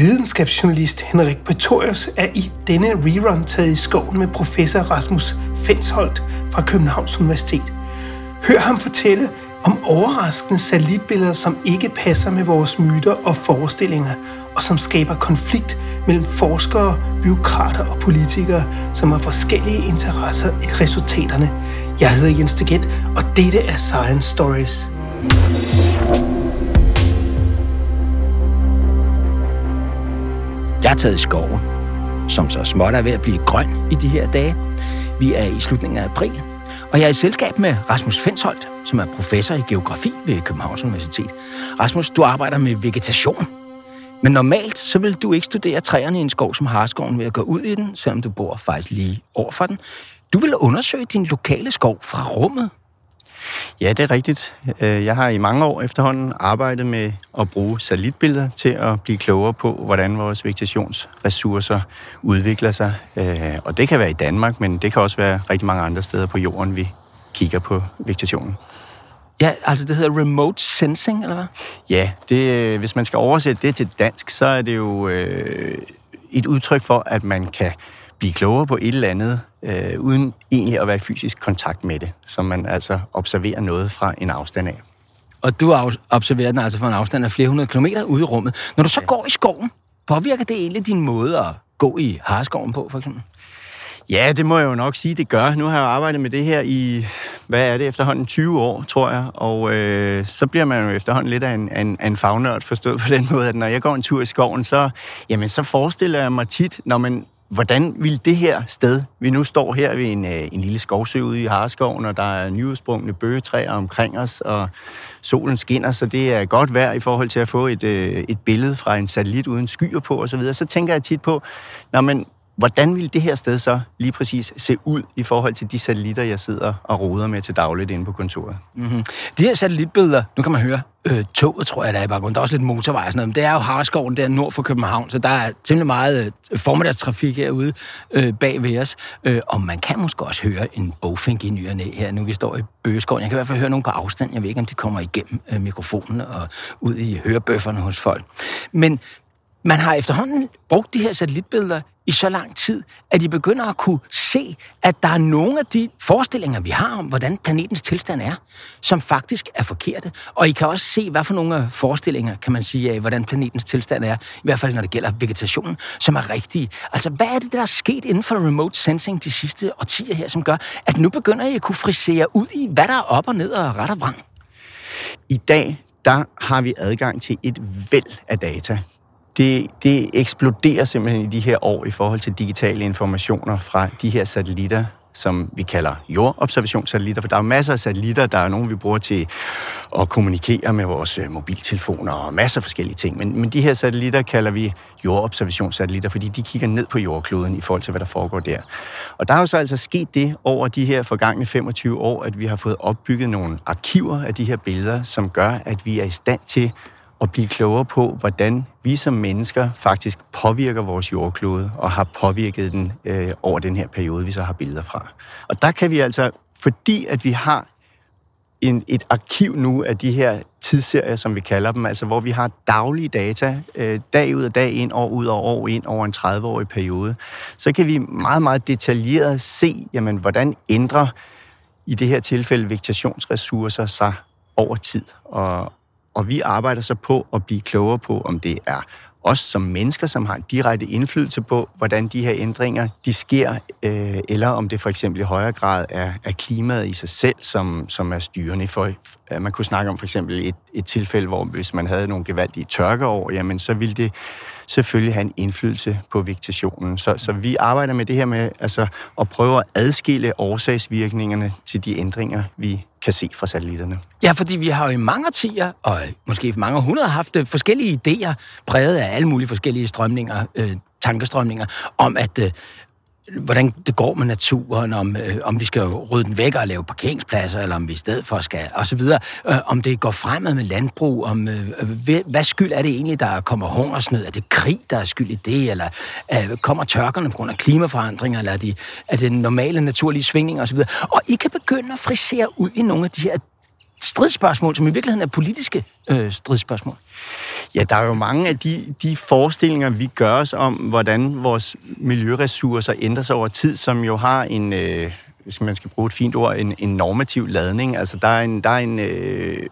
Videnskabsjournalist Henrik Pretorius er i denne rerun taget i skoven med professor Rasmus Fensholt fra Københavns Universitet. Hør ham fortælle om overraskende satellitbilleder, som ikke passer med vores myter og forestillinger, og som skaber konflikt mellem forskere, byråkrater og politikere, som har forskellige interesser i resultaterne. Jeg hedder Jens Deget, og dette er Science Stories. Jeg er taget i skoven, som så småt er ved at blive grøn i de her dage. Vi er i slutningen af april, og jeg er i selskab med Rasmus Fensholt, som er professor i geografi ved Københavns Universitet. Rasmus, du arbejder med vegetation. Men normalt så vil du ikke studere træerne i en skov som Harskoven ved at gå ud i den, selvom du bor faktisk lige over for den. Du vil undersøge din lokale skov fra rummet. Ja, det er rigtigt. Øh, jeg har i mange år efterhånden arbejdet med at bruge satellitbilleder til at blive klogere på, hvordan vores vegetationsressourcer udvikler sig. Øh, og det kan være i Danmark, men det kan også være rigtig mange andre steder på jorden, vi kigger på vegetationen. Ja, altså det hedder remote sensing, eller hvad? Ja, det, hvis man skal oversætte det til dansk, så er det jo øh, et udtryk for, at man kan blive klogere på et eller andet, øh, uden egentlig at være i fysisk kontakt med det, så man altså observerer noget fra en afstand af. Og du observerer den altså fra en afstand af flere hundrede kilometer ude i rummet. Når du så ja. går i skoven, påvirker det egentlig din måde at gå i harskoven på, for eksempel? Ja, det må jeg jo nok sige, det gør. Nu har jeg arbejdet med det her i, hvad er det, efterhånden 20 år, tror jeg. Og øh, så bliver man jo efterhånden lidt af en, en, en fagnørd, forstået på den måde, at når jeg går en tur i skoven, så, jamen, så forestiller jeg mig tit, når man Hvordan vil det her sted, vi nu står her ved en, øh, en lille skovsø ude i Harskoven, og der er nyudsprungne bøgetræer omkring os, og solen skinner, så det er godt vejr i forhold til at få et, øh, et billede fra en satellit uden skyer på osv., så, så tænker jeg tit på, når man Hvordan vil det her sted så lige præcis se ud i forhold til de satellitter, jeg sidder og roder med til dagligt inde på kontoret? Mm-hmm. De her satellitbilleder, nu kan man høre, øh, toget tror jeg, der er i baggrunden. Der er også lidt motorvej og sådan noget, men det er jo Harskoven der nord for København, så der er temmelig meget øh, formiddagstrafik herude øh, bag ved os. Øh, og man kan måske også høre en bogfink i ny og næ her, nu vi står i Bøgeskoven. Jeg kan i hvert fald høre nogen på afstand. Jeg ved ikke, om de kommer igennem øh, mikrofonen og ud i hørebøfferne hos folk. Men man har efterhånden brugt de her satellitbilleder i så lang tid, at de begynder at kunne se, at der er nogle af de forestillinger, vi har om, hvordan planetens tilstand er, som faktisk er forkerte. Og I kan også se, hvad for nogle forestillinger, kan man sige, af, hvordan planetens tilstand er, i hvert fald når det gælder vegetationen, som er rigtige. Altså, hvad er det, der er sket inden for remote sensing de sidste årtier her, som gør, at nu begynder I at kunne frisere ud i, hvad der er op og ned og ret og vrang? I dag, der har vi adgang til et væld af data det, det eksploderer simpelthen i de her år i forhold til digitale informationer fra de her satellitter, som vi kalder jordobservationssatellitter, for der er masser af satellitter, der er nogle, vi bruger til at kommunikere med vores øh, mobiltelefoner og masser af forskellige ting. Men, men de her satellitter kalder vi jordobservationssatellitter, fordi de kigger ned på jordkloden i forhold til, hvad der foregår der. Og der er jo så altså sket det over de her forgangne 25 år, at vi har fået opbygget nogle arkiver af de her billeder, som gør, at vi er i stand til at blive klogere på, hvordan vi som mennesker faktisk påvirker vores jordklode og har påvirket den øh, over den her periode, vi så har billeder fra. Og der kan vi altså, fordi at vi har en, et arkiv nu af de her tidsserier, som vi kalder dem, altså hvor vi har daglige data, øh, dag ud og dag ind, år ud og år ind over en 30-årig periode, så kan vi meget, meget detaljeret se, jamen, hvordan ændrer i det her tilfælde vegetationsressourcer sig over tid. Og, og vi arbejder så på at blive klogere på, om det er os som mennesker, som har en direkte indflydelse på, hvordan de her ændringer de sker, øh, eller om det for eksempel i højere grad er, er klimaet i sig selv, som, som er styrende. For, øh, man kunne snakke om for eksempel et, et tilfælde, hvor hvis man havde nogle gevaldige tørkeår, jamen så ville det selvfølgelig have en indflydelse på vegetationen. Så, så vi arbejder med det her med altså, at prøve at adskille årsagsvirkningerne til de ændringer, vi kan se fra satellitterne. Ja, fordi vi har jo i mange årtier, og måske i mange hundrede, haft øh, forskellige idéer, præget af alle mulige forskellige strømninger, øh, tankestrømninger, om at øh, hvordan det går med naturen, om, øh, om vi skal rydde den væk og lave parkeringspladser, eller om vi i stedet for skal, og så videre. Øh, om det går fremad med landbrug, om øh, hvad skyld er det egentlig, der kommer hungersnød? Er det krig, der er skyld i det? Eller øh, kommer tørkerne på grund af klimaforandringer? Eller er, de, er det normale naturlige svingninger osv.? Og I kan begynde at frisere ud i nogle af de her stridsspørgsmål, som i virkeligheden er politiske øh, stridsspørgsmål? Ja, der er jo mange af de, de forestillinger, vi gør os om, hvordan vores miljøressourcer ændrer sig over tid, som jo har en, øh, hvis man skal bruge et fint ord, en, en normativ ladning. Altså, der er en, der er en, øh,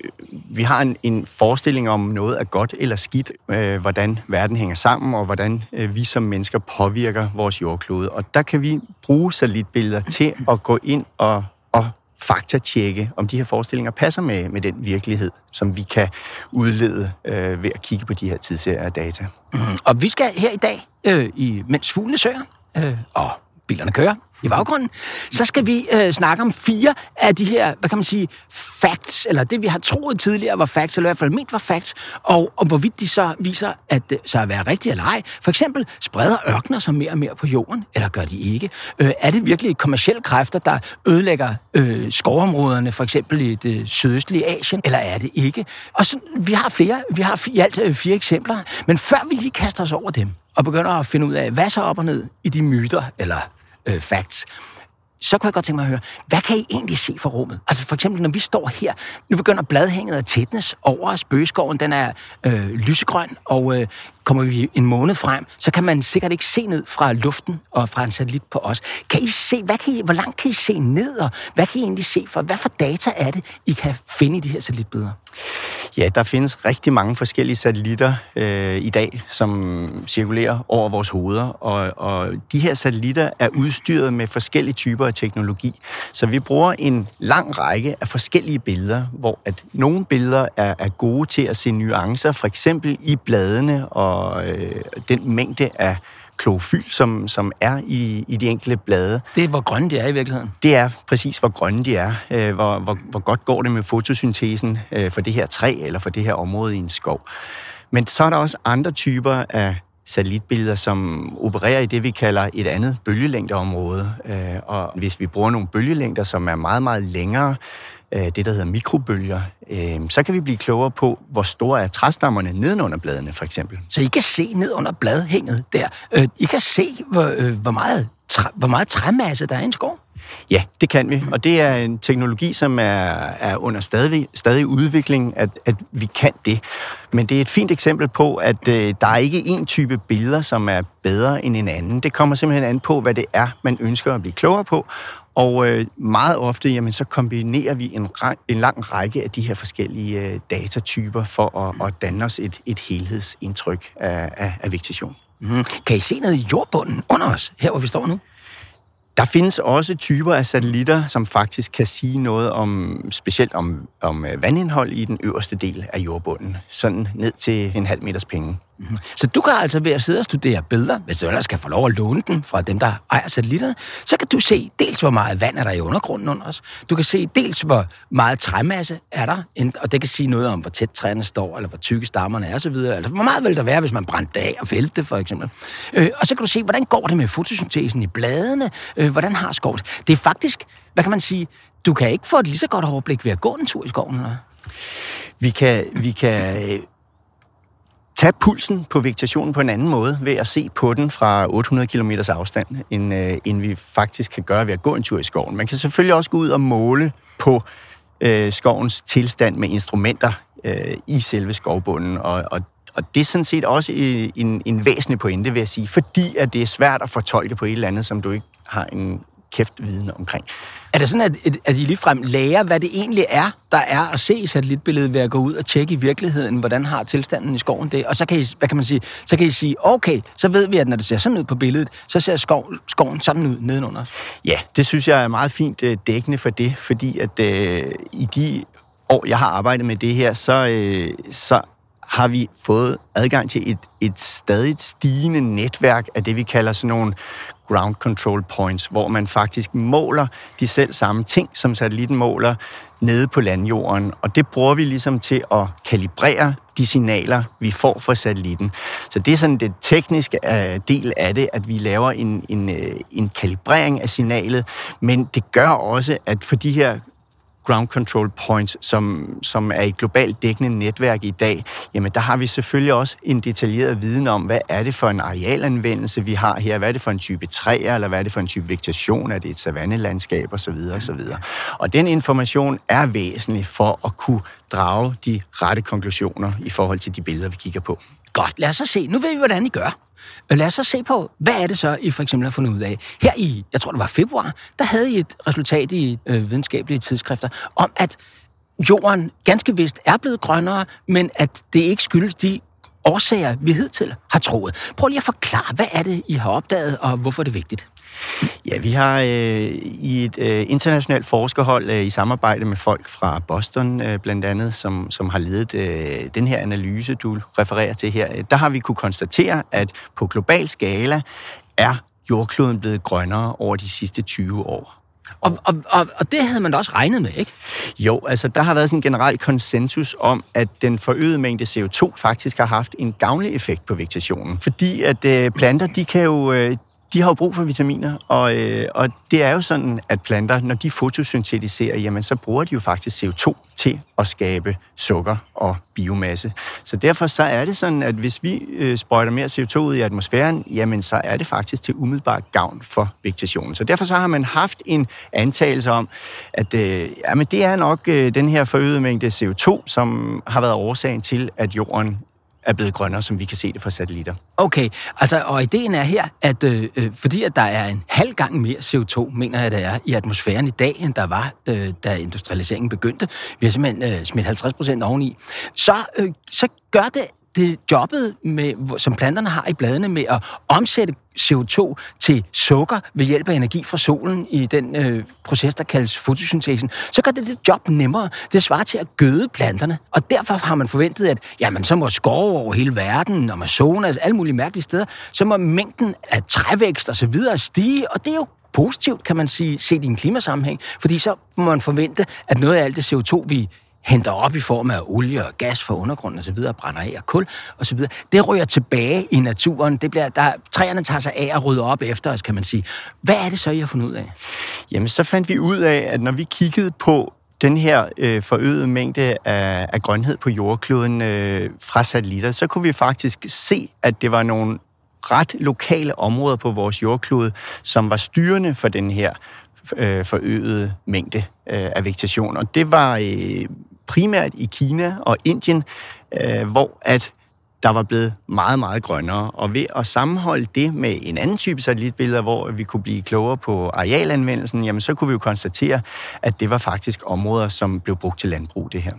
vi har en, en forestilling om noget er godt eller skidt, øh, hvordan verden hænger sammen, og hvordan øh, vi som mennesker påvirker vores jordklode. Og der kan vi bruge satellitbilleder til at gå ind og, og faktatjekke, om de her forestillinger passer med, med den virkelighed, som vi kan udlede øh, ved at kigge på de her tidsserier data. Mm. Og vi skal her i dag, øh, i mens fuglene søger, øh, og bilerne kører i baggrunden, så skal vi øh, snakke om fire af de her, hvad kan man sige, facts, eller det vi har troet tidligere var facts, eller i hvert fald ment var facts, og, og hvorvidt de så viser at øh, så at være rigtige eller ej. For eksempel, spreder ørkner sig mere og mere på jorden, eller gør de ikke? Øh, er det virkelig kommersielle kræfter, der ødelægger øh, skovområderne, for eksempel i det sydøstlige Asien, eller er det ikke? Og så, vi har flere, vi har i alt øh, fire eksempler, men før vi lige kaster os over dem, og begynder at finde ud af, hvad så op og ned i de myter, eller øh, facts, så kunne jeg godt tænke mig at høre, hvad kan I egentlig se for rummet? Altså for eksempel, når vi står her, nu begynder bladhænget at tætnes over os. Bøgeskoven, den er øh, lysegrøn, og øh, kommer vi en måned frem, så kan man sikkert ikke se ned fra luften og fra en satellit på os. Kan I se, hvad kan I, hvor langt kan I se ned, og hvad kan I egentlig se for? Hvad for data er det, I kan finde i de her satellitbilleder? Ja, der findes rigtig mange forskellige satellitter øh, i dag, som cirkulerer over vores hoveder, og, og de her satellitter er udstyret med forskellige typer af teknologi. Så vi bruger en lang række af forskellige billeder, hvor at nogle billeder er, er gode til at se nuancer, for eksempel i bladene og øh, den mængde af klorofyl, som, som er i, i de enkelte blade. Det er, hvor grønne de er i virkeligheden. Det er præcis, hvor grønne de er. Øh, hvor, hvor, hvor godt går det med fotosyntesen øh, for det her træ eller for det her område i en skov. Men så er der også andre typer af satellitbilleder, som opererer i det, vi kalder et andet bølgelængdeområde. Øh, og hvis vi bruger nogle bølgelængder, som er meget, meget længere, øh, det der hedder mikrobølger, øh, så kan vi blive klogere på, hvor store er træstammerne nedenunder bladene, for eksempel. Så I kan se ned under bladhænget der. I kan se, hvor, hvor, meget, træ, hvor meget træmasse der er i en skov? Ja, det kan vi, og det er en teknologi, som er, er under stadig, stadig udvikling, at, at vi kan det. Men det er et fint eksempel på, at øh, der er ikke en type billeder, som er bedre end en anden. Det kommer simpelthen an på, hvad det er, man ønsker at blive klogere på, og øh, meget ofte, jamen, så kombinerer vi en, en lang række af de her forskellige øh, datatyper for at, at danne os et, et helhedsindtryk af, af, af vegetation. Mm. Kan I se noget i jordbunden under os, her hvor vi står nu? Der findes også typer af satellitter, som faktisk kan sige noget om, specielt om, om øh, vandindhold i den øverste del af jordbunden, sådan ned til en halv meters penge. Mm-hmm. Så du kan altså ved at sidde og studere billeder, hvis du ellers skal få lov at låne den fra dem, der ejer satellitterne, så kan du se dels, hvor meget vand er der i undergrunden under os. Du kan se dels, hvor meget træmasse er der, og det kan sige noget om, hvor tæt træerne står, eller hvor tykke stammerne er osv. Eller altså, hvor meget vil der være, hvis man brændte af og fældte det, for eksempel. Øh, og så kan du se, hvordan går det med fotosyntesen i bladene, øh, Øh, hvordan har skoven. Det er faktisk, hvad kan man sige, du kan ikke få et lige så godt overblik ved at gå en tur i skoven, eller? Vi kan, vi kan øh, tage pulsen på vegetationen på en anden måde ved at se på den fra 800 km afstand, end, øh, end vi faktisk kan gøre ved at gå en tur i skoven. Man kan selvfølgelig også gå ud og måle på øh, skovens tilstand med instrumenter øh, i selve skovbunden, og, og og det er sådan set også en, en væsentlig pointe, vil jeg sige, fordi at det er svært at fortolke på et eller andet, som du ikke har en kæft viden omkring. Er det sådan, at, at I ligefrem lærer, hvad det egentlig er, der er at se i satellitbilledet ved at gå ud og tjekke i virkeligheden, hvordan har tilstanden i skoven det? Og så kan I, hvad kan man sige, så kan I sige, okay, så ved vi, at når det ser sådan ud på billedet, så ser skov, skoven sådan ud nedenunder os. Ja, det synes jeg er meget fint øh, dækkende for det, fordi at øh, i de år, jeg har arbejdet med det her, så, øh, så har vi fået adgang til et, et stadigt stigende netværk af det, vi kalder sådan nogle ground control points, hvor man faktisk måler de selv samme ting, som satellitten måler nede på landjorden. Og det bruger vi ligesom til at kalibrere de signaler, vi får fra satellitten. Så det er sådan det tekniske øh, del af det, at vi laver en, en, øh, en kalibrering af signalet, men det gør også, at for de her ground control points, som, som er et globalt dækkende netværk i dag, jamen der har vi selvfølgelig også en detaljeret viden om, hvad er det for en arealanvendelse, vi har her, hvad er det for en type træer, eller hvad er det for en type vegetation, er det et savannelandskab osv. osv. Og den information er væsentlig for at kunne drage de rette konklusioner i forhold til de billeder, vi kigger på. Godt, lad os så se. Nu ved vi, hvordan I gør. Øh, lad os så se på, hvad er det så, I for eksempel har fundet ud af. Her i, jeg tror det var februar, der havde I et resultat i øh, videnskabelige tidsskrifter om, at jorden ganske vist er blevet grønnere, men at det ikke skyldes de årsager, vi hidtil har troet. Prøv lige at forklare, hvad er det, I har opdaget, og hvorfor er det vigtigt? Ja, vi har øh, i et øh, internationalt forskerhold øh, i samarbejde med folk fra Boston øh, blandt andet, som, som har ledet øh, den her analyse, du refererer til her, der har vi kunne konstatere, at på global skala er jordkloden blevet grønnere over de sidste 20 år. Og, og, og, og det havde man da også regnet med, ikke? Jo, altså der har været sådan en generel konsensus om, at den forøgede mængde CO2 faktisk har haft en gavnlig effekt på vegetationen. Fordi at øh, planter, de kan jo, øh, de har jo brug for vitaminer, og, øh, og det er jo sådan, at planter, når de fotosyntetiserer, jamen så bruger de jo faktisk CO2 til at skabe sukker og biomasse. Så derfor så er det sådan, at hvis vi øh, sprøjter mere CO2 ud i atmosfæren, jamen så er det faktisk til umiddelbart gavn for vegetationen. Så derfor så har man haft en antagelse om, at øh, jamen det er nok øh, den her forøgede mængde CO2, som har været årsagen til, at jorden er blevet grønnere, som vi kan se det fra satellitter. Okay, altså, og ideen er her, at øh, øh fordi at der er en halv gang mere CO2, mener jeg, der er i atmosfæren i dag, end der var, øh, da industrialiseringen begyndte. Vi har simpelthen øh, smidt 50 procent oveni. Så, øh, så gør det det jobbet, med, som planterne har i bladene med at omsætte CO2 til sukker ved hjælp af energi fra solen i den øh, proces, der kaldes fotosyntesen, så gør det det job nemmere. Det svarer til at gøde planterne, og derfor har man forventet, at jamen, så må skove over hele verden, Amazonas, alle mulige mærkelige steder, så må mængden af trævækst og så videre stige, og det er jo positivt, kan man sige, set i en klimasammenhæng, fordi så må man forvente, at noget af alt det CO2, vi henter op i form af olie og gas fra undergrunden osv., brænder af og kul osv., det ryger tilbage i naturen. Det bliver, der, træerne tager sig af og rydder op efter os, kan man sige. Hvad er det så, I har fundet ud af? Jamen, så fandt vi ud af, at når vi kiggede på den her øh, forøgede mængde af, af grønhed på jordkloden øh, fra satellitter, så kunne vi faktisk se, at det var nogle ret lokale områder på vores jordklode, som var styrende for den her øh, forøgede mængde øh, af vegetation. Og det var øh, primært i Kina og Indien, øh, hvor at der var blevet meget, meget grønnere. Og ved at sammenholde det med en anden type satellitbilleder, hvor vi kunne blive klogere på arealanvendelsen, jamen så kunne vi jo konstatere, at det var faktisk områder, som blev brugt til landbrug, det her.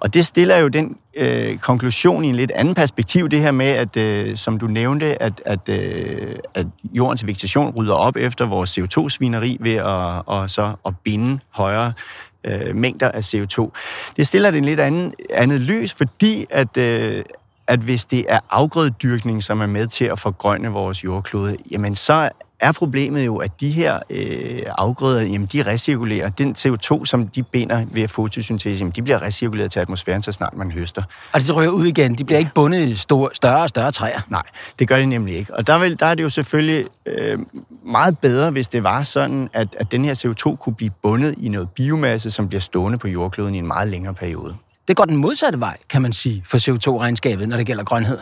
Og det stiller jo den øh, konklusion i en lidt anden perspektiv, det her med, at øh, som du nævnte, at, at, øh, at jordens vegetation rydder op efter vores CO2-svineri ved at, og så at binde højere øh, mængder af CO2. Det stiller det en lidt anden, andet lys, fordi at, øh, at hvis det er afgrøddyrkning, som er med til at forgrønne vores jordklode, jamen så er problemet jo, at de her øh, afgrøder, jamen de recirkulerer. Den CO2, som de binder ved fotosyntese, jamen de bliver recirkuleret til atmosfæren, så snart man høster. Og det rører ud igen? De bliver ikke bundet i store, større og større træer? Nej, det gør de nemlig ikke. Og der, vil, der er det jo selvfølgelig øh, meget bedre, hvis det var sådan, at, at den her CO2 kunne blive bundet i noget biomasse, som bliver stående på jordkloden i en meget længere periode. Det går den modsatte vej, kan man sige, for CO2-regnskabet, når det gælder grønhed.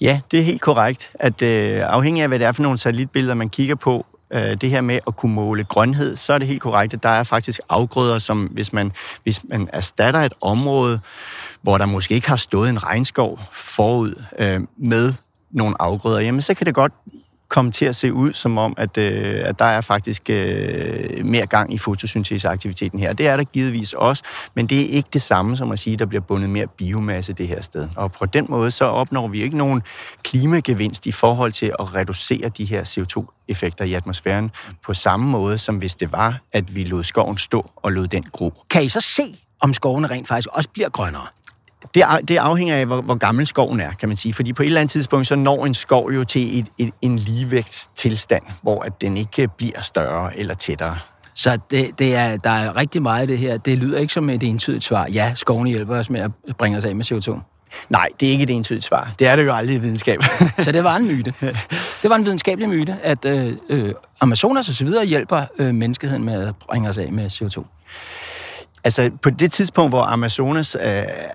Ja, det er helt korrekt, at øh, afhængig af, hvad det er for nogle satellitbilleder, man kigger på, øh, det her med at kunne måle grønhed, så er det helt korrekt, at der er faktisk afgrøder, som hvis man, hvis man erstatter et område, hvor der måske ikke har stået en regnskov forud øh, med nogle afgrøder, jamen så kan det godt komme til at se ud som om, at, øh, at der er faktisk øh, mere gang i fotosynteseaktiviteten her. Det er der givetvis også, men det er ikke det samme som at sige, at der bliver bundet mere biomasse det her sted. Og på den måde så opnår vi ikke nogen klimagevinst i forhold til at reducere de her CO2-effekter i atmosfæren på samme måde, som hvis det var, at vi lod skoven stå og lod den gro. Kan I så se, om skovene rent faktisk også bliver grønnere? Det, det afhænger af, hvor, hvor gammel skoven er, kan man sige. Fordi på et eller andet tidspunkt, så når en skov jo til et, et, en ligevægtstilstand, hvor at den ikke bliver større eller tættere. Så det, det er, der er rigtig meget af det her. Det lyder ikke som et entydigt svar. Ja, skoven hjælper os med at bringe os af med CO2. Nej, det er ikke et entydigt svar. Det er det jo aldrig i videnskab. så det var en myte. Det var en videnskabelig myte, at øh, øh, Amazonas og så videre hjælper øh, menneskeheden med at bringe os af med CO2. Altså, på det tidspunkt, hvor Amazonas øh,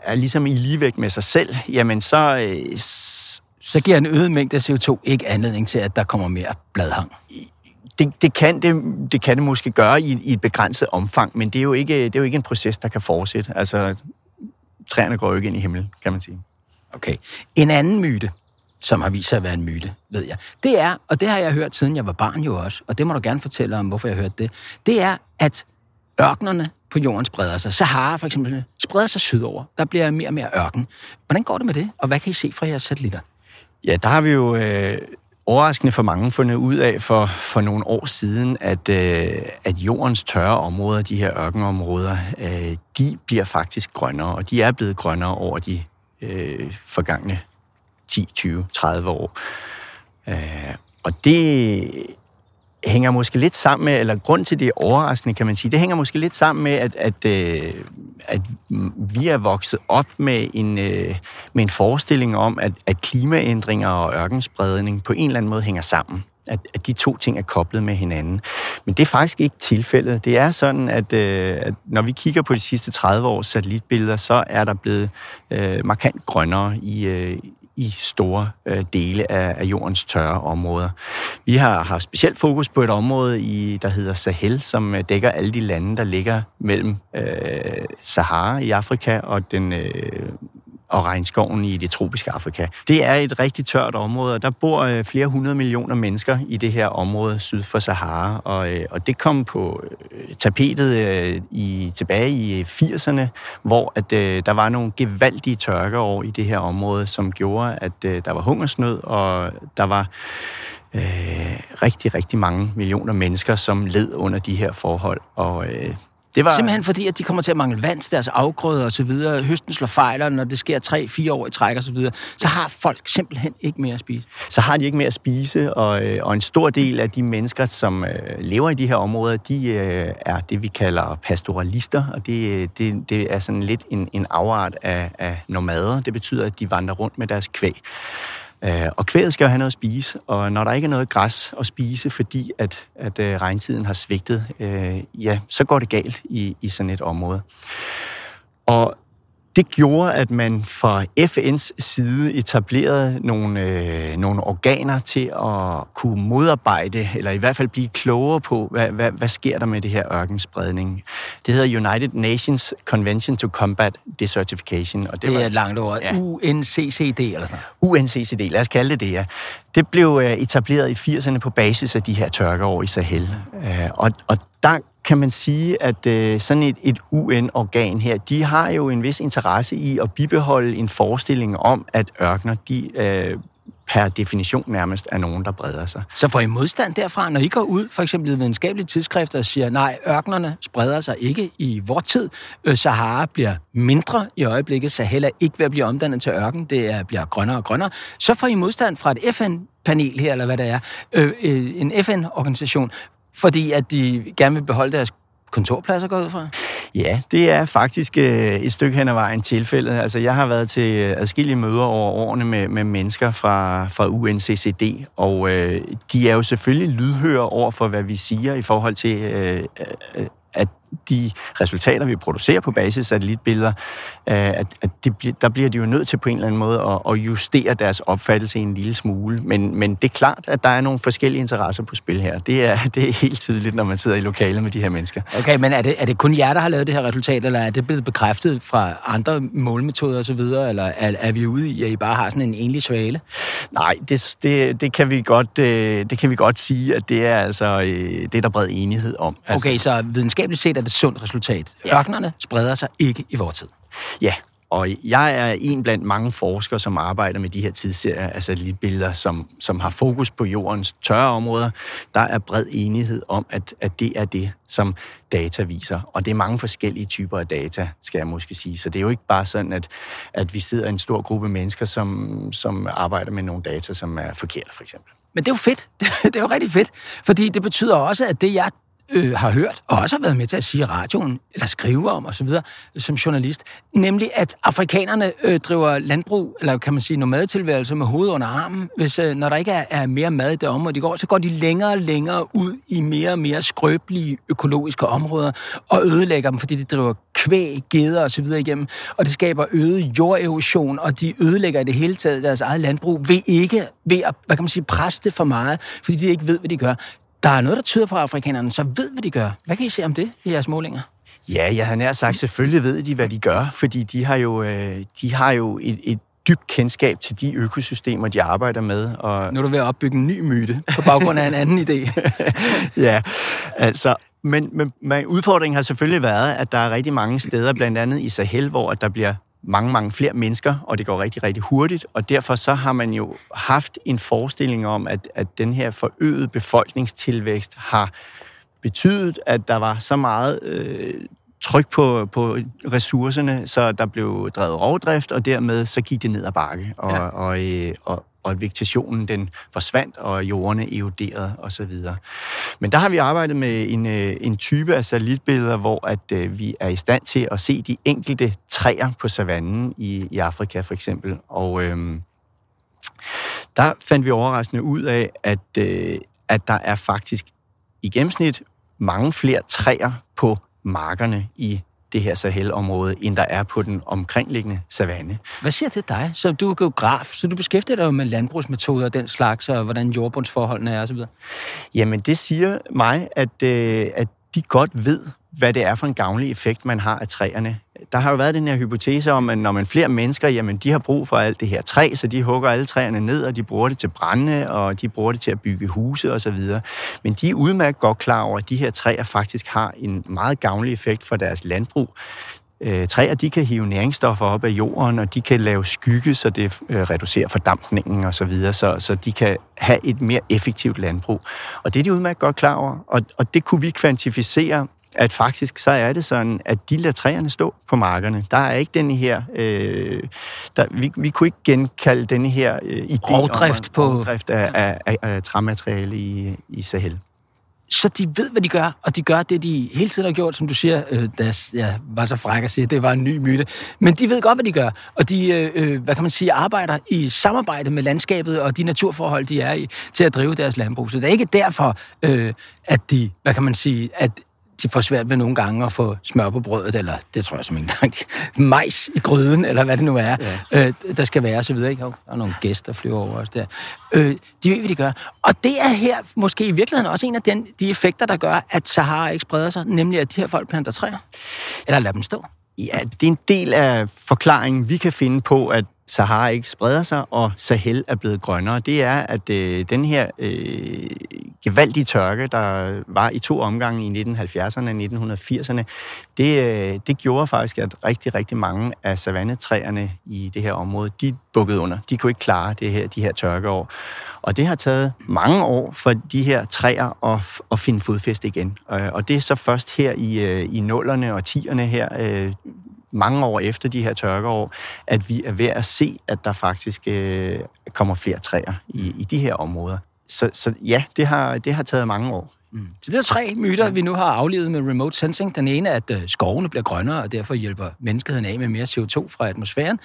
er ligesom i ligevægt med sig selv, jamen så... Øh, så giver en øget mængde af CO2 ikke anledning til, at der kommer mere bladhang? Det, det, kan det, det kan det måske gøre i, i et begrænset omfang, men det er, jo ikke, det er jo ikke en proces, der kan fortsætte. Altså, træerne går jo ikke ind i himlen, kan man sige. Okay. En anden myte, som har vist sig at være en myte, ved jeg, det er, og det har jeg hørt siden jeg var barn jo også, og det må du gerne fortælle om, hvorfor jeg har hørt det, det er, at ørkenerne på jorden spreder sig. Sahara for eksempel spreder sig sydover. Der bliver mere og mere ørken. Hvordan går det med det, og hvad kan I se fra jeres satellitter? Ja, der har vi jo øh, overraskende for mange fundet ud af for, for nogle år siden, at, øh, at jordens tørre områder, de her ørkenområder, øh, de bliver faktisk grønnere, og de er blevet grønnere over de øh, forgangne 10, 20, 30 år. Øh, og det hænger måske lidt sammen med, eller grund til det er overraskende, kan man sige, det hænger måske lidt sammen med, at, at, øh, at vi er vokset op med en, øh, med en forestilling om, at, at klimaændringer og ørkenspredning på en eller anden måde hænger sammen. At, at de to ting er koblet med hinanden. Men det er faktisk ikke tilfældet. Det er sådan, at, øh, at når vi kigger på de sidste 30 års satellitbilleder, så er der blevet øh, markant grønnere i, øh, i store øh, dele af, af jordens tørre områder. Vi har haft specielt fokus på et område, i, der hedder Sahel, som øh, dækker alle de lande, der ligger mellem øh, Sahara i Afrika og den øh, og regnskoven i det tropiske Afrika. Det er et rigtig tørt område, og der bor øh, flere hundrede millioner mennesker i det her område syd for Sahara, og, øh, og det kom på øh, tapetet øh, i, tilbage i øh, 80'erne, hvor at, øh, der var nogle gevaldige tørkeår i det her område, som gjorde, at der var hungersnød, og der var øh, rigtig, rigtig mange millioner mennesker, som led under de her forhold. Og øh, det var... Simpelthen fordi, at de kommer til at mangle vand til deres afgrøder og så videre. Høsten slår fejler, når det sker 3-4 år i træk og så videre. Så har folk simpelthen ikke mere at spise. Så har de ikke mere at spise, og, øh, og en stor del af de mennesker, som øh, lever i de her områder, de øh, er det, vi kalder pastoralister, og det, det, det er sådan lidt en, en afart af, af nomader. Det betyder, at de vandrer rundt med deres kvæg. Øh, og kvæget skal jo have noget at spise, og når der ikke er noget græs at spise, fordi at, at øh, regntiden har svigtet, øh, ja, så går det galt i, i sådan et område. Og det gjorde, at man fra FN's side etablerede nogle, øh, nogle organer til at kunne modarbejde, eller i hvert fald blive klogere på, hvad, hvad, hvad sker der med det her ørkenspredning. Det hedder United Nations Convention to Combat Desertification. Og det, det er var, et langt ord. Ja. UNCCD eller sådan UNCCD, lad os kalde det det, ja. Det blev øh, etableret i 80'erne på basis af de her tørkeår i Sahel. Øh, og, og der kan man sige, at øh, sådan et, et UN-organ her, de har jo en vis interesse i at bibeholde en forestilling om, at ørkner, de øh, per definition nærmest er nogen, der breder sig. Så får I modstand derfra, når I går ud, for eksempel i videnskabelige tidsskrifter, og siger, nej, ørknerne spreder sig ikke i vores tid. Øh, Sahara bliver mindre i øjeblikket. Sahel er ikke ved at blive omdannet til ørken. Det er, bliver grønnere og grønnere. Så får I modstand fra et FN-panel her, eller hvad det er. Øh, øh en FN-organisation, fordi at de gerne vil beholde deres kontorpladser går ud fra? Ja, det er faktisk øh, et stykke hen ad vejen tilfældet. Altså, jeg har været til øh, adskillige møder over årene med, med mennesker fra, fra UNCCD, og øh, de er jo selvfølgelig lydhøre over for, hvad vi siger i forhold til øh, øh, de resultater, vi producerer på basis af satellitbilleder, øh, at, at de, der bliver de jo nødt til på en eller anden måde at, at justere deres opfattelse en lille smule. Men, men det er klart, at der er nogle forskellige interesser på spil her. Det er, det er helt tydeligt, når man sidder i lokalet med de her mennesker. Okay, men er det, er det kun jer, der har lavet det her resultat, eller er det blevet bekræftet fra andre målmetoder osv., eller er, er vi ude i, at I bare har sådan en enlig svale? Nej, det, det, det, kan, vi godt, øh, det kan vi godt sige, at det er altså øh, det er der bred enighed om. Altså, okay, så videnskabeligt set er det et sundt resultat. Ørkenerne spreder sig ikke i vores tid. Ja, og jeg er en blandt mange forskere, som arbejder med de her tidsserier af satellitbilleder, som, som har fokus på jordens tørre områder. Der er bred enighed om, at, at det er det, som data viser. Og det er mange forskellige typer af data, skal jeg måske sige. Så det er jo ikke bare sådan, at, at vi sidder en stor gruppe mennesker, som, som arbejder med nogle data, som er forkerte, for eksempel. Men det er jo fedt. Det er jo rigtig fedt, fordi det betyder også, at det, jeg øh, har hørt, og også har været med til at sige i radioen, eller skrive om osv., som journalist, nemlig at afrikanerne øh, driver landbrug, eller kan man sige nomadetilværelse med hovedet under armen. Hvis, øh, når der ikke er, er mere mad i det område, de går, så går de længere og længere ud i mere og mere skrøbelige økologiske områder, og ødelægger dem, fordi de driver kvæg, geder osv. igennem, og det skaber øget jorderosion, og de ødelægger i det hele taget deres eget landbrug ved ikke, ved at, hvad kan man sige, presse det for meget, fordi de ikke ved, hvad de gør. Der er noget, der tyder på, at afrikanerne så ved, hvad de gør. Hvad kan I se om det i jeres målinger? Ja, jeg har nær sagt, selvfølgelig ved de, hvad de gør, fordi de har jo, øh, de har jo et, et dybt kendskab til de økosystemer, de arbejder med. Og... Nu er du ved at opbygge en ny myte på baggrund af en anden idé. ja, altså, men, men, men udfordringen har selvfølgelig været, at der er rigtig mange steder, blandt andet i Sahel, hvor der bliver mange, mange flere mennesker, og det går rigtig, rigtig hurtigt, og derfor så har man jo haft en forestilling om, at, at den her forøgede befolkningstilvækst har betydet, at der var så meget øh, tryk på, på ressourcerne, så der blev drevet rovdrift, og dermed så gik det ned ad bakke, og, ja. og, øh, og, og at vegetationen den forsvandt, og jordene eroderede osv. Men der har vi arbejdet med en, øh, en type af satellitbilleder, hvor at øh, vi er i stand til at se de enkelte træer på savannen i, i Afrika for eksempel. Og øhm, der fandt vi overraskende ud af, at, øh, at der er faktisk i gennemsnit mange flere træer på markerne i det her Sahel-område, end der er på den omkringliggende savanne. Hvad siger det dig? Så du er geograf, så du beskæftiger dig jo med landbrugsmetoder og den slags, og hvordan jordbundsforholdene er osv.? Jamen, det siger mig, at, øh, at de godt ved, hvad det er for en gavnlig effekt, man har af træerne. Der har jo været den her hypotese om, at når man flere mennesker, jamen de har brug for alt det her træ, så de hugger alle træerne ned, og de bruger det til brænde, og de bruger det til at bygge huse osv. Men de er udmærket godt klar over, at de her træer faktisk har en meget gavnlig effekt for deres landbrug. Øh, træer de kan hive næringsstoffer op af jorden, og de kan lave skygge, så det øh, reducerer fordampningen osv., så, videre, så, så de kan have et mere effektivt landbrug. Og det er de udmærket godt klar over, og, og det kunne vi kvantificere at faktisk så er det sådan, at de lader træerne stå på markerne. Der er ikke denne her... Øh, der, vi, vi kunne ikke genkalde denne her øh, idé rovdrift om, på rovdrift af, af, af, af træmateriale i, i Sahel. Så de ved, hvad de gør, og de gør det, de hele tiden har gjort, som du siger, øh, da jeg var så fræk at sige, det var en ny myte. Men de ved godt, hvad de gør, og de, øh, øh, hvad kan man sige, arbejder i samarbejde med landskabet og de naturforhold, de er i, til at drive deres landbrug. Så det er ikke derfor, øh, at de, hvad kan man sige, at de får svært ved nogle gange at få smør på brødet, eller det tror jeg som en gang, majs i gryden, eller hvad det nu er, ja. øh, der skal være, så videre. Ikke? der er nogle gæster, der flyver over os der. Øh, de ved, hvad de gør. Og det er her måske i virkeligheden også en af den, de effekter, der gør, at Sahara ikke spreder sig, nemlig at de her folk planter træer. Eller lader dem stå. Ja, det er en del af forklaringen, vi kan finde på, at Sahara ikke spreder sig, og Sahel er blevet grønnere, det er, at øh, den her øh, gevaldige tørke, der var i to omgange i 1970'erne og 1980'erne, det, øh, det gjorde faktisk, at rigtig, rigtig mange af savannetræerne i det her område, de bukkede under. De kunne ikke klare det her, de her tørkeår. Og det har taget mange år for de her træer at, at finde fodfæste igen. Øh, og det er så først her i, øh, i nullerne og tierne her, øh, mange år efter de her tørkeår, at vi er ved at se, at der faktisk øh, kommer flere træer i, i de her områder. Så, så ja, det har, det har taget mange år. Mm. Så det er tre myter, vi nu har aflevet med remote sensing. Den ene er, at øh, skovene bliver grønnere, og derfor hjælper menneskeheden af med mere CO2 fra atmosfæren.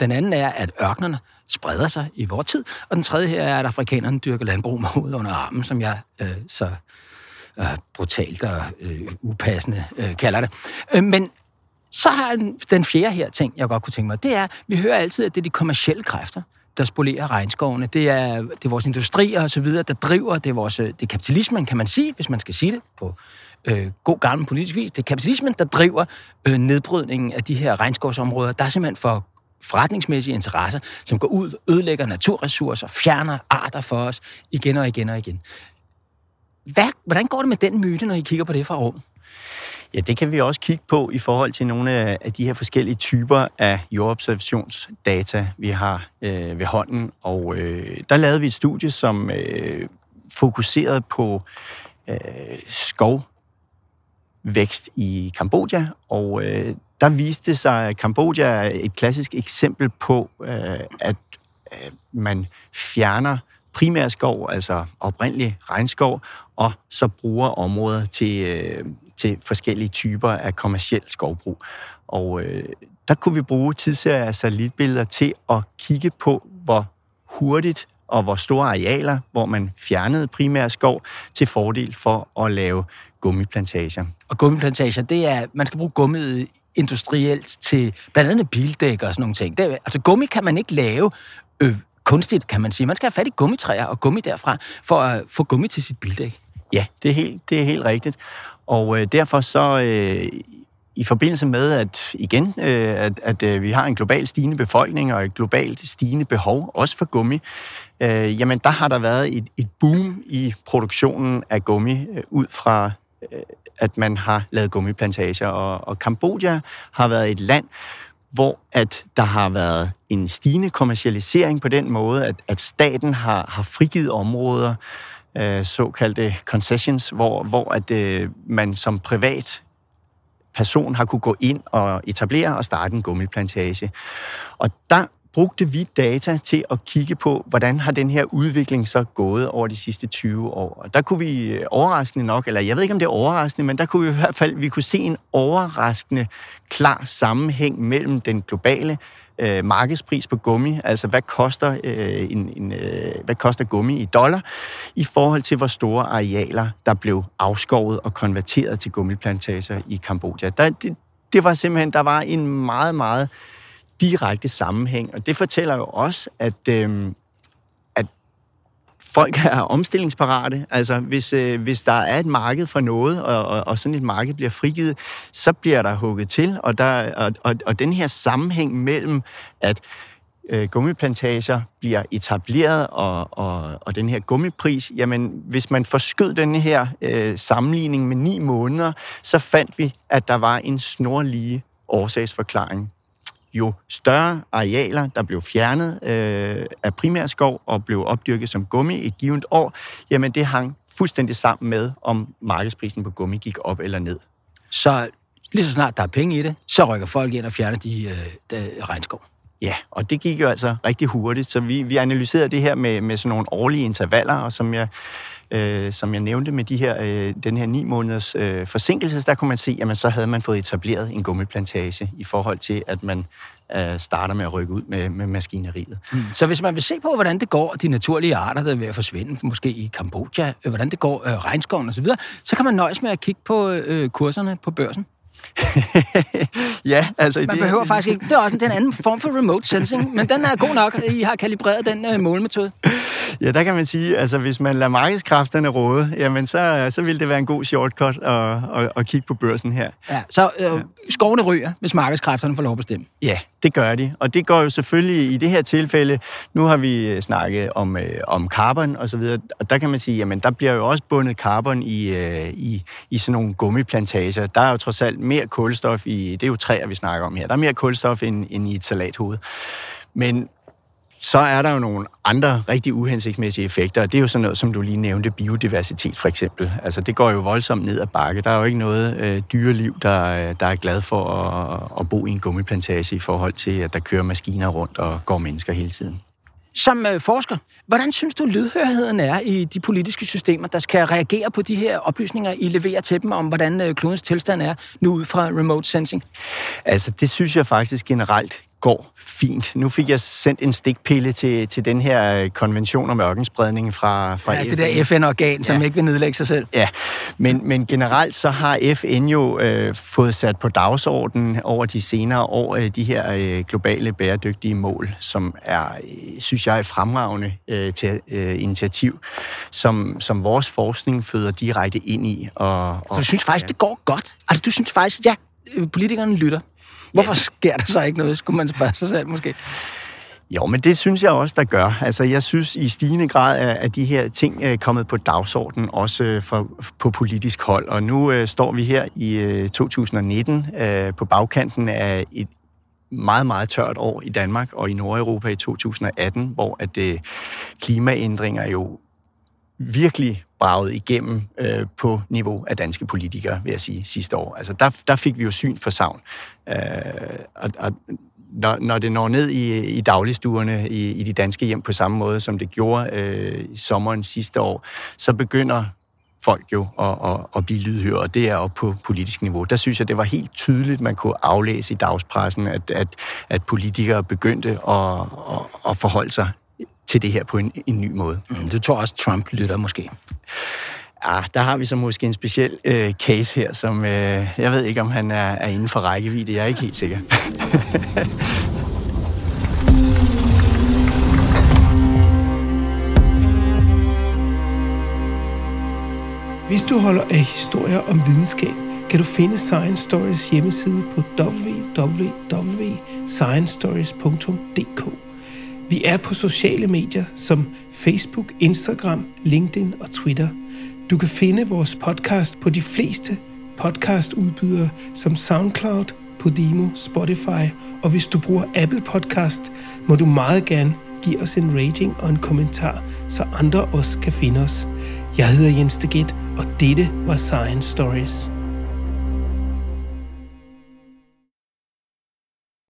Den anden er, at ørkenerne spreder sig i vores tid. Og den tredje her er, at afrikanerne dyrker landbrug med hovedet under armen, som jeg øh, så øh, brutalt og øh, upassende øh, kalder det. Øh, men så har den fjerde her ting, jeg godt kunne tænke mig, det er, vi hører altid, at det er de kommersielle kræfter, der spolerer regnskovene. Det er, det er vores industrier og så videre, der driver. Det er, vores, øh, det er kapitalismen, kan man sige, hvis man skal sige det på øh, god gammel politisk vis. Det er kapitalismen, der driver øh, nedbrydningen af de her regnskovsområder. Der er simpelthen for forretningsmæssige interesser, som går ud, ødelægger naturressourcer, fjerner arter for os igen og igen og igen. Hvad, hvordan går det med den myte, når I kigger på det fra rummet? Ja, det kan vi også kigge på i forhold til nogle af de her forskellige typer af jordobservationsdata, vi har øh, ved hånden. Og øh, der lavede vi et studie, som øh, fokuserede på øh, skovvækst i Kambodja, og øh, der viste sig, at Kambodja er et klassisk eksempel på, øh, at øh, man fjerner primærskov, altså oprindelig regnskov, og så bruger områder til, øh, til forskellige typer af kommersiel skovbrug. Og øh, der kunne vi bruge tidsserier af satellitbilleder til at kigge på, hvor hurtigt og hvor store arealer, hvor man fjernede primær skov til fordel for at lave gummiplantager. Og gummiplantager, det er, man skal bruge gummiet industrielt til blandt andet bildæk og sådan nogle ting. Det, altså gummi kan man ikke lave øh, kunstigt, kan man sige. Man skal have fat i gummitræer og gummi derfra, for at få gummi til sit bildæk. Ja, det er helt, det er helt rigtigt. Og øh, derfor så øh, i forbindelse med, at igen, øh, at, at øh, vi har en global stigende befolkning og et globalt stigende behov, også for gummi, øh, jamen der har der været et, et boom i produktionen af gummi øh, ud fra, øh, at man har lavet gummiplantager. Og, og Kambodja har været et land, hvor at der har været en stigende kommercialisering på den måde, at, at staten har, har frigivet områder, øh, såkaldte concessions, hvor, hvor at øh, man som privat person har kunne gå ind og etablere og starte en gummiplantage. Og der brugte vi data til at kigge på, hvordan har den her udvikling så gået over de sidste 20 år. Og der kunne vi øh, overraskende nok, eller jeg ved ikke, om det er overraskende, men der kunne vi i hvert fald vi kunne se en overraskende klar sammenhæng mellem den globale øh, markedspris på gummi, altså hvad koster, øh, en, en, øh, hvad koster gummi i dollar, i forhold til hvor store arealer, der blev afskovet og konverteret til gummiplantager i Kambodja. Der, det, det var simpelthen, der var en meget, meget direkte sammenhæng, og det fortæller jo også, at, øh, at folk er omstillingsparate. Altså, hvis, øh, hvis der er et marked for noget, og, og, og sådan et marked bliver frigivet, så bliver der hugget til, og, der, og, og, og den her sammenhæng mellem, at øh, gummiplantager bliver etableret, og, og, og den her gummipris, jamen hvis man forskød den her øh, sammenligning med ni måneder, så fandt vi, at der var en snorlige årsagsforklaring jo større arealer, der blev fjernet øh, af primærskov og blev opdyrket som gummi et givet år, jamen det hang fuldstændig sammen med, om markedsprisen på gummi gik op eller ned. Så lige så snart der er penge i det, så rykker folk ind og fjerner de, øh, de regnskov. Ja, og det gik jo altså rigtig hurtigt, så vi, vi analyserede det her med, med sådan nogle årlige intervaller, og som jeg, øh, som jeg nævnte med de her, øh, den her ni måneders øh, forsinkelse, der kunne man se, at man så havde man fået etableret en gummiplantage i forhold til, at man øh, starter med at rykke ud med, med maskineriet. Mm. Så hvis man vil se på, hvordan det går, de naturlige arter, der er ved at forsvinde, måske i Kambodja, øh, hvordan det går, øh, regnskoven osv., så, så kan man nøjes med at kigge på øh, kurserne på børsen. ja, altså... Man det, behøver faktisk ikke... Det er også en, anden form for remote sensing, men den er god nok, I har kalibreret den uh, målmetode. Ja, der kan man sige, altså hvis man lader markedskræfterne råde, jamen så, så vil det være en god shortcut at, at, at kigge på børsen her. Ja, så øh, ja. skovene ryger, hvis markedskræfterne får lov at bestemme. Ja, det gør de. Og det går jo selvfølgelig i det her tilfælde, nu har vi øh, snakket om, øh, om carbon og så videre, og der kan man sige, jamen der bliver jo også bundet carbon i, øh, i, i sådan nogle gummiplantager. Der er jo trods alt mere kulstof i, det er jo træer, vi snakker om her, der er mere kulstof end, end i et salathoved. Men så er der jo nogle andre rigtig uhensigtsmæssige effekter, og det er jo sådan noget, som du lige nævnte, biodiversitet for eksempel. Altså det går jo voldsomt ned ad bakke. Der er jo ikke noget øh, dyreliv, der, øh, der er glad for at, at bo i en gummiplantage i forhold til, at der kører maskiner rundt og går mennesker hele tiden. Som øh, forsker, hvordan synes du, lydhørheden er i de politiske systemer, der skal reagere på de her oplysninger, I leverer til dem om, hvordan øh, klodens tilstand er nu ud fra remote sensing? Altså, det synes jeg faktisk generelt går fint. Nu fik jeg sendt en stikpille til, til den her øh, konvention om ørkenspredning fra, fra ja, FN. det der FN-organ, som ja. ikke vil nedlægge sig selv. Ja, men, men generelt så har FN jo øh, fået sat på dagsordenen over de senere år øh, de her øh, globale bæredygtige mål, som er, øh, synes jeg, et fremragende øh, til, øh, initiativ, som, som vores forskning føder direkte ind i. Og, og, så du synes faktisk, ja. det går godt? Altså, du synes faktisk, ja, politikerne lytter? Hvorfor sker der så ikke noget, skulle man spørge sig selv måske? Jo, men det synes jeg også, der gør. Altså, jeg synes i stigende grad, at de her ting er kommet på dagsordenen, også øh, for, på politisk hold. Og nu øh, står vi her i øh, 2019 øh, på bagkanten af et meget, meget tørt år i Danmark og i Nordeuropa i 2018, hvor at øh, klimaændringer jo virkelig braget igennem øh, på niveau af danske politikere, vil jeg sige, sidste år. Altså, der, der fik vi jo syn for savn. Øh, og, og når, når det når ned i, i dagligstuerne i, i de danske hjem på samme måde, som det gjorde øh, i sommeren sidste år, så begynder folk jo at, at, at blive lydhøre, og det er op på politisk niveau. Der synes jeg, det var helt tydeligt, man kunne aflæse i dagspressen, at, at, at politikere begyndte at, at, at forholde sig til det her på en, en ny måde. Mm, det tror også, Trump lytter måske? Ah, der har vi så måske en speciel øh, case her, som øh, jeg ved ikke, om han er, er inden for rækkevidde. Jeg er ikke helt sikker. Hvis du holder af historier om videnskab, kan du finde Science Stories hjemmeside på www.sciencestories.dk. Vi er på sociale medier som Facebook, Instagram, LinkedIn og Twitter. Du kan finde vores podcast på de fleste podcastudbydere som SoundCloud, Podimo, Spotify, og hvis du bruger Apple Podcast, må du meget gerne give os en rating og en kommentar, så andre også kan finde os. Jeg hedder Jens Deget, og dette var Science Stories.